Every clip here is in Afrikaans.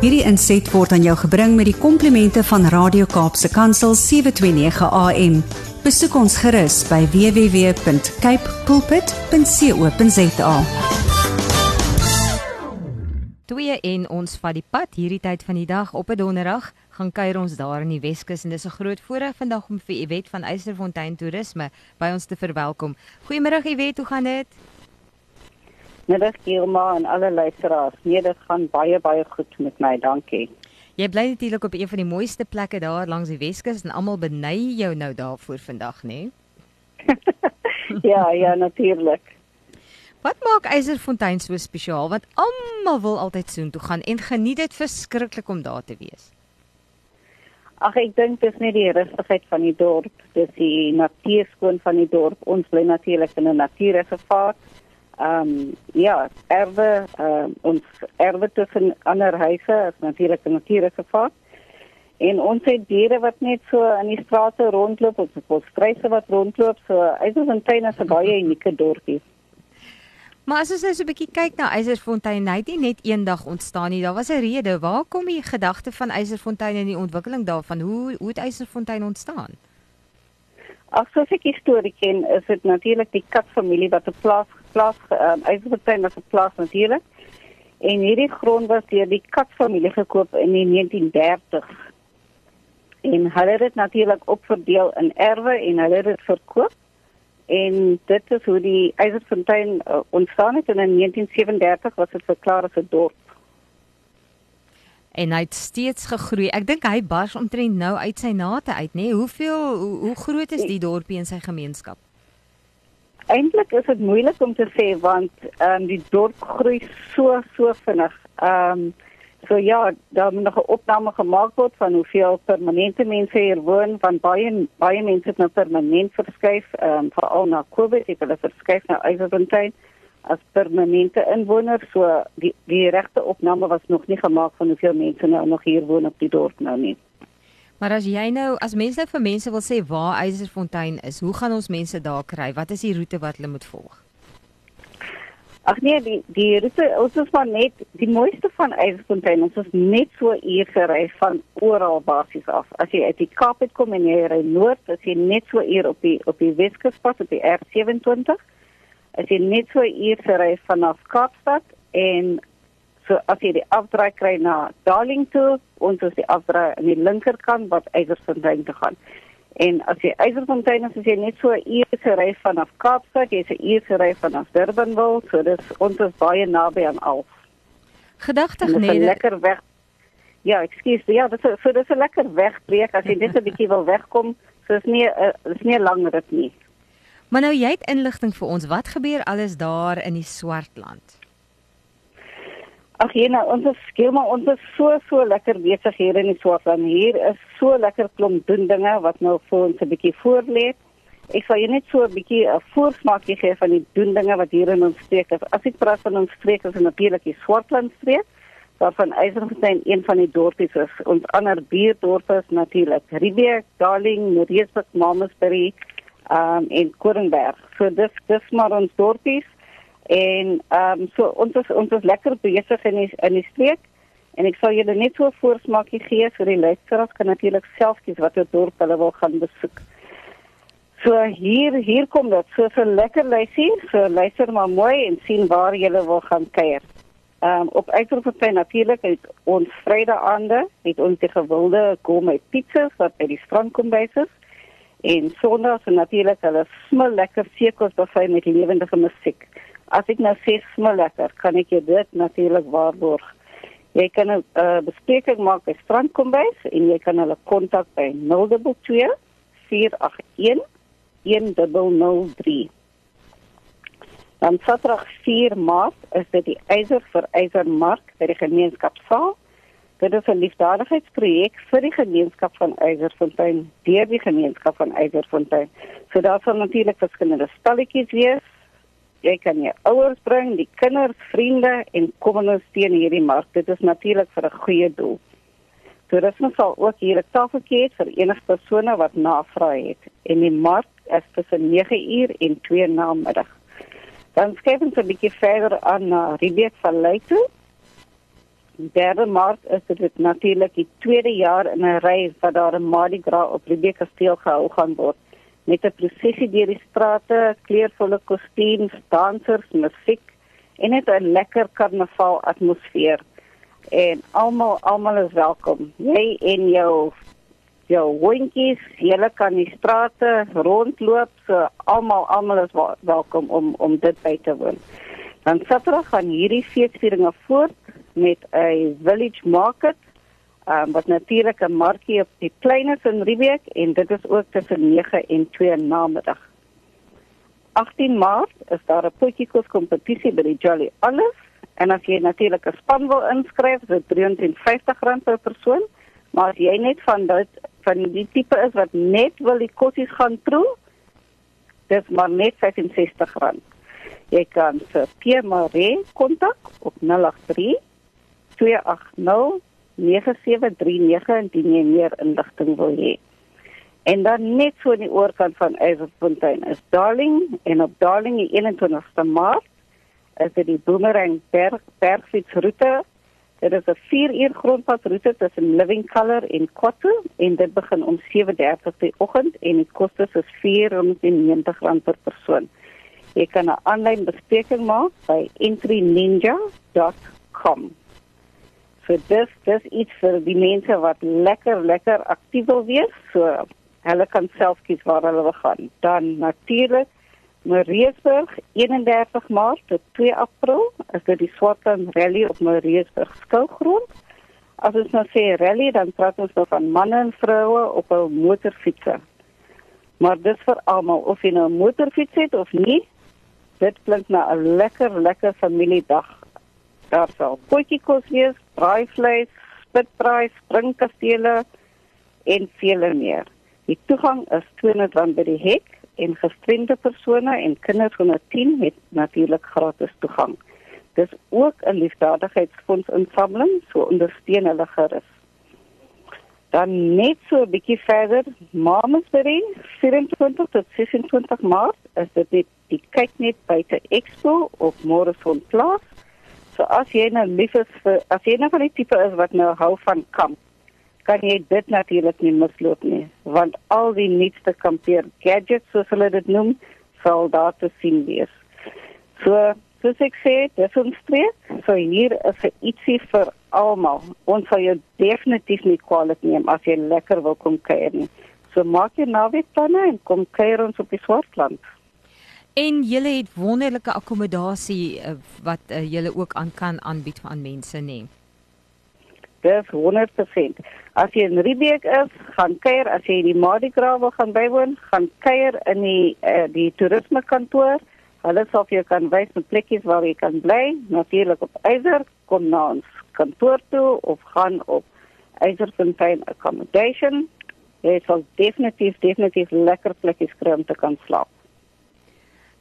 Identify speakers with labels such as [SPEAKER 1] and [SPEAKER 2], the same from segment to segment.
[SPEAKER 1] Hierdie inset word aan jou gebring met die komplimente van Radio Kaapse Kansel 729 AM. Besoek ons gerus by www.cape pulpit.co.za.
[SPEAKER 2] Twee en ons vat die pad hierdie tyd van die dag op 'n donderdag gaan kuier ons daar in die Weskus en dis 'n groot voorreg vandag om vir Iwet van Eysterfontein Toerisme by ons te verwelkom. Goeiemôre Iwet, hoe gaan dit?
[SPEAKER 3] Middag Gilma en alle luisteraars. Nee, dit gaan baie baie goed met my. Dankie.
[SPEAKER 2] Jy bly natuurlik op een van die mooiste plekke daar langs die Weskus en almal beny jou nou daarvoor vandag, nê?
[SPEAKER 3] Nee? ja, ja, natuurlik.
[SPEAKER 2] Wat maak Eiserfontein so spesiaal? Want almal wil altyd soheen toe gaan en geniet dit verskriklik om daar te wees.
[SPEAKER 3] Ag ek dink dis net die rustigheid van die dorp, dis die natuurskoon van die dorp. Ons bly natuurlik in 'n natuurreservaat ehm um, ja, erwe uh, ons erwe tussen ander huise is natuurlik 'n natuurlike gevaar. En ons het diere wat net so in die strate rondloop, ons het volstruise wat rondloop, so Eisersfontein is 'n baie unieke dorpie.
[SPEAKER 2] Maar as ons nou so 'n bietjie kyk na Eisersfontein, hy het nie net eendag ontstaan nie. Daar was 'n rede. Waar kom die gedagte van Eisersfontein en die ontwikkeling daarvan? Hoe hoe het Eisersfontein ontstaan?
[SPEAKER 3] Ag, soos ek die storie ken, is dit natuurlik die katfamilie wat 'n plaas plaas um, Eisenfontein was 'n plaas natuurlik. En hierdie grond was deur die katfamilie gekoop in die 1930. En hulle het dit natuurlik opverdeel in erwe en hulle het dit verkoop. En dit is hoe die Eisenfontein uh, ontstaan het en in 1937 was dit verklaar as 'n dorp
[SPEAKER 2] en hy het steeds gegroei. Ek dink hy bars omtrent nou uit sy nate uit, nê? Nee? Hoeveel hoe, hoe groot is die dorpie en sy gemeenskap?
[SPEAKER 3] Eintlik is dit moeilik om te sê want ehm um, die dorp groei so so vinnig. Ehm um, so ja, daar moet nog 'n opname gemaak word van hoeveel permanente mense hier woon want baie baie mense het nou permanent verskuif ehm um, veral na Covid, het hulle verskuif na Eisersfontein as permanente inwoner so die die regte opname was nog nie gemaak van hoeveel mense nou nog hier woon op die dorp nou nie.
[SPEAKER 2] Maar as jy nou as mense nou vir mense wil sê waar Eiserfontein is, hoe gaan ons mense daar kry? Wat is die roete wat hulle moet volg?
[SPEAKER 3] Ag nee, die die roete ons is maar net die mooiste van Eiserfontein. Ons is net so uur gery van oral basies af. As jy uit die Kaap uit kom en jy ry noord, is jy net so uur op die op die Weskuspad op die R27 as jy net so uur ry vanaf Kaapstad en so as jy die afdraai kry na Darling toe, ons is die afdraai aan die linkerkant wat Eisersfontein toe gaan. En as jy Eisersfontein is, is jy net so 'n uur ry vanaf Kaapstad, jy's 'n uur ry vanaf Durbanville, so dis ons is baie naby aan al.
[SPEAKER 2] Gedagtig net
[SPEAKER 3] lekker weg. Ja, ekskuus, ja, dit is so dis 'n lekker wegbreek as jy net 'n bietjie wil wegkom. So is nie 'n uh, is nie 'n lang rit nie.
[SPEAKER 2] Maar nou jy het inligting vir ons. Wat gebeur alles daar in die Swartland?
[SPEAKER 3] Ag nee, nou, ons skiel maar ons is so so lekker besig hier in die Swartland. Hier is so lekker klomp doen dinge wat nou vir ons 'n bietjie voor lê. Ek sal jou net so 'n bietjie 'n voorsmaakie gee van die doen dinge wat hier in ons streek is. As ek praat van ons streek, is natuurlik die Swartland streek. Daarvan Eisenfontein een van die dorpies is. Ons ander buurdorpe is natuurlik Riebeek, Darling, Moreesburg, Mamasbury, um, en Korenberg. So dis dis maar ons dorpies en ehm um, so ons is ons is lekker besig in die, in die streek en ek sal julle net so 'n voorsmaakie gee vir die luisteraars kan natuurlik self kies watter dorp hulle wil gaan besoek. So hier hier kom dit so 'n lekker lysie, so luister maar mooi en sien waar julle wil gaan kuier. Ehm um, op Eiselfontein natuurlik het ons Vrydag aande het ons die gewilde gourmet pizzas wat by die strand kom bysit en sondags en natuurlik hulle smil lekker sekos buffet met lewendige musiek. As ek nou sê smil lekker, kan ek jou dit natuurlik waarborg. Jy kan 'n uh, bespreking maak by Strandkombuis en jy kan hulle kontak by 022 481 1003. Dan Saterdag 4 Maart is dit die Eiser vir Eisermark by die gemeenskapsaal. Dit is 'n liefdadigheidsprojek vir die gemeenskap van Eiserfontein, deur die gemeenskap van Eiserfontein. So daar sal natuurlik verskillende stalletjies wees. Jy kan jou ouers bring, die kinders, vriende en kom ons steun hierdie mark. Dit is natuurlik vir 'n goeie doel. Toerisme sal ook hier 'n tafeltjie hê vir enige persone wat navraag het. En die mark is tussen 9uur en 2 na middag. Dan skep ons 'n bietjie verder aan na Riebeek van Leyte 3 Maart is dit natuurlik die tweede jaar in 'n ry wat daar 'n Mardi Gras op Riebeek Kasteel gehou gaan word met 'n prosesie deur die strate, kleurvolle kostuums, dansers, musiek en net 'n lekker karnaval atmosfeer. En almal almal is welkom. Jy en jou jou hondjies, julle kan die strate rondloop, so almal almal is welkom om om dit by te woon. Dan Saterdag gaan hierdie feesvieringe voort met 'n village market um, wat natuurlik 'n markie op die kleines in Riebeek en dit is ook tussen 9 en 2 namiddag. 18 Maart is daar 'n potjiekos kompetisie by die Jolly Olive en as jy natuurlik 'n span wil inskryf, is dit R350 per persoon, maar as jy net van dit van die tipe is wat net wil die kossies gaan proe, dis maar net R65. Jy kan vir Pierre Marie kontak op 083 280 9739 indien jy meer inligting wil hê. En dan net so in die oorkant van Eiserfontein is Darling en op Darling die 21ste Maart is dit die Boomerang Berg Bergfietsroete. Dit is 'n 4 uur grondpadroete tussen Living Colour en Kotto en dit begin om 7:30 die oggend en die koste is R490 per persoon. Jy kan 'n aanlyn bespreking maak by entryninja.com. So dis dis iets vir die mense wat lekker lekker aktief wil wees. So hulle kan self kies waar hulle wil gaan. Dan natuurlik Mariesburg 31 Maart tot 2 April is dit die Swartland Rally op Mariesburg skougrond. As ons nou sê rally dan praat ons nou van manne en vroue op 'n motorfiets. Maar dis vir almal of jy nou 'n motorfiets het of nie. Dit klink na 'n lekker lekker familiedag Daar sal potjiekos wees, braaivleis, spitbraai, springkastele en vele meer. Die toegang is R200 by die hek en gestremde persone en kinders onder 10 het natuurlik gratis toegang. Dis ook 'n liefdadigheidsfonds insameling, so ondersteun hulle gerus. Dan net so 'n bietjie verder, Mamasbury, 24 tot 26 Maart, is dit die, die kyk net buite Expo op Morrison Plaas. So as jy nou lief is vir as jy nou van die tipe is wat nou hou van kamp, kan jy dit natuurlik nie misloop nie, want al die nuutste kampeer gadgets soos hulle dit noem, sal daar te sien wees. So, soos ek sê, dis ons streek, so hier is 'n ietsie vir almal. Ons sal jou definitief nie kwaliteit neem as jy lekker wil kom kuier nie. So maak jy naweek planne en kom kuier ons op die Swartland.
[SPEAKER 2] En julle het wonderlike akkommodasie uh, wat uh, julle ook aan kan aanbied aan mense nê.
[SPEAKER 3] Dis 100%. As jy in Riebeek is, gaan kuier as jy in die wil gaan bywoon, gaan kuier in die uh, die toerisme kantoor. Hulle sal vir jou kan wys met plekkies waar jy kan bly. Natuurlik op Eiser kom na ons kantoor toe of gaan op Eiserfontein accommodation. Jy sal definitief definitief lekker plekkies kry om te kan slaap.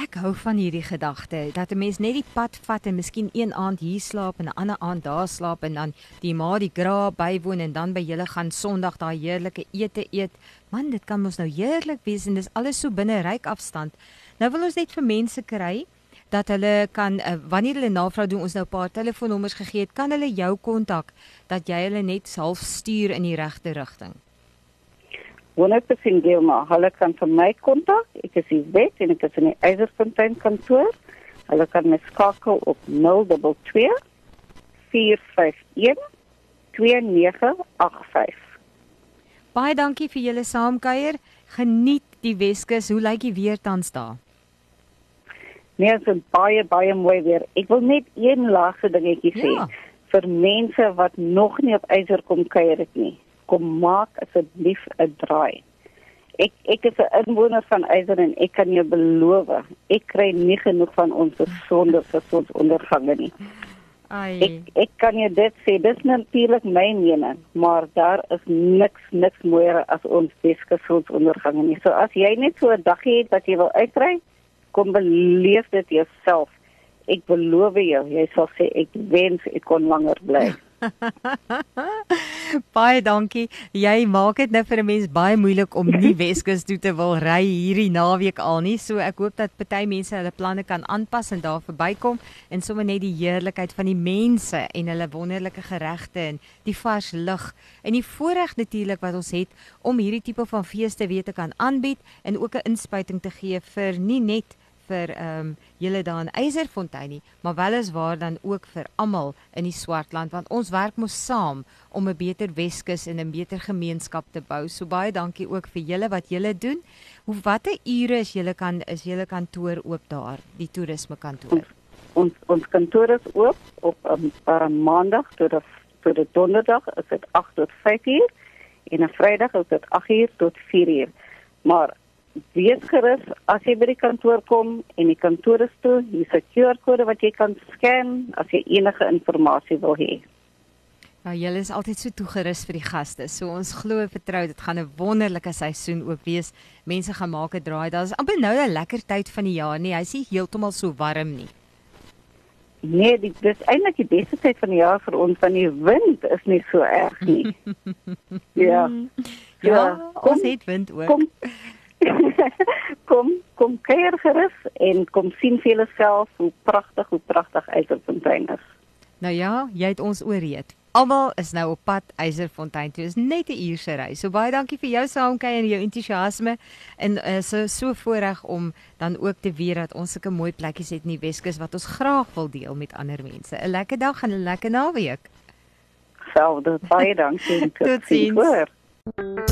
[SPEAKER 2] Ek hou van hierdie gedagte dat 'n mens net die pad vat en miskien een aand hier slaap en 'n ander aand daar slaap en dan die ma die gra bywoon en dan by julle gaan Sondag daai heerlike ete eet. Man, dit kan mos nou heerlik wees en dis alles so binne ryk afstand. Nou wil ons net vir mense kry dat hulle kan uh, wanneer hulle navraag doen ons nou 'n paar telefoonnommers gegee het, kan hulle jou kontak dat jy hulle net half stuur in die regte rigting.
[SPEAKER 3] 100% Gilma, hulle kan vir my kontak. Ek is wet en ek is in die Eiserfontein kantoor. Hulle kan my skakel op 022 451 2985.
[SPEAKER 2] Baie dankie vir julle saamkuier. Geniet die Weskus. Hoe lyk die weer tans daar?
[SPEAKER 3] Nee, dit is baie baie mooi weer. Ek wil net een laaste dingetjie sê ja. vir mense wat nog nie op Eiser kom kuier het nie kom maak asseblief 'n draai. Ek ek is 'n inwoner van Eiser en ek kan jou beloof, ek kry nie genoeg van ons gesonde gesondondergange nie. Ai. Ek ek kan jou dit sê, dis natuurlik my mening, maar daar is niks niks mooier as ons gesondondergange nie. So as jy net so 'n dagie het wat jy wil uitry, kom beleef dit jouself. Ek beloof jou, jy sal sê ek wens ek kon langer bly.
[SPEAKER 2] baie dankie. Jy maak dit nou vir 'n mens baie moeilik om nie Weskus toe te wil ry hierdie naweek al nie. So ek hoop dat party mense hulle planne kan aanpas en daar verbykom en sommer net die heerlikheid van die mense en hulle wonderlike geregte en die vars lug en die voorreg natuurlik wat ons het om hierdie tipe van feeste weer te kan aanbied en ook 'n inspuiting te gee vir nie net vir ehm um, julle daar in Eyserfontein maar wel is waar dan ook vir almal in die Swartland want ons werk mos saam om 'n beter Weskus en 'n beter gemeenskap te bou. So baie dankie ook vir julle wat julle doen. Hoe watter ure is julle kan is julle kantoor oop daar, die toerisme kantoor?
[SPEAKER 3] Ons ons kantoor is oop op um, uh, maandag tot op tot die donderdag is dit 8 tot 5 uur en 'n Vrydag is dit 8 uur tot 4 uur. Maar wees gerus as jy by die kantoor kom en die kantoor is toe, hier is 'n QR-kode wat jy kan scan as jy enige inligting wil hê.
[SPEAKER 2] Nou julle is altyd so toegerus vir die gaste. So ons glo en vertrou dit gaan 'n wonderlike seisoen ook wees. Mense gaan maak 'n draai. Daar's amper nou 'n lekker tyd van die jaar nie. Hy's nie heeltemal so warm nie.
[SPEAKER 3] Nee, dit is eintlik die beste tyd van die jaar vir ons want die wind is nie so erg nie.
[SPEAKER 2] ja. Ja, ja kom, ons het wind ook.
[SPEAKER 3] Kom, kom kom keer gerus en kom sien vir jouself hoe pragtig hoe pragtig Eiserfontein is.
[SPEAKER 2] Nou ja, jy het ons ooreed. Almal is nou op pad Eiserfontein toe. Is net 'n uur se ry. So baie dankie vir jou saamkyk en jou entoesiasme en uh, so so voorreg om dan ook te weet dat ons sulke mooi plekkies het in die Weskus wat ons graag wil deel met ander mense. 'n Lekker dag en 'n lekker naweek.
[SPEAKER 3] Selfde. Baie dankie.
[SPEAKER 2] Totsiens.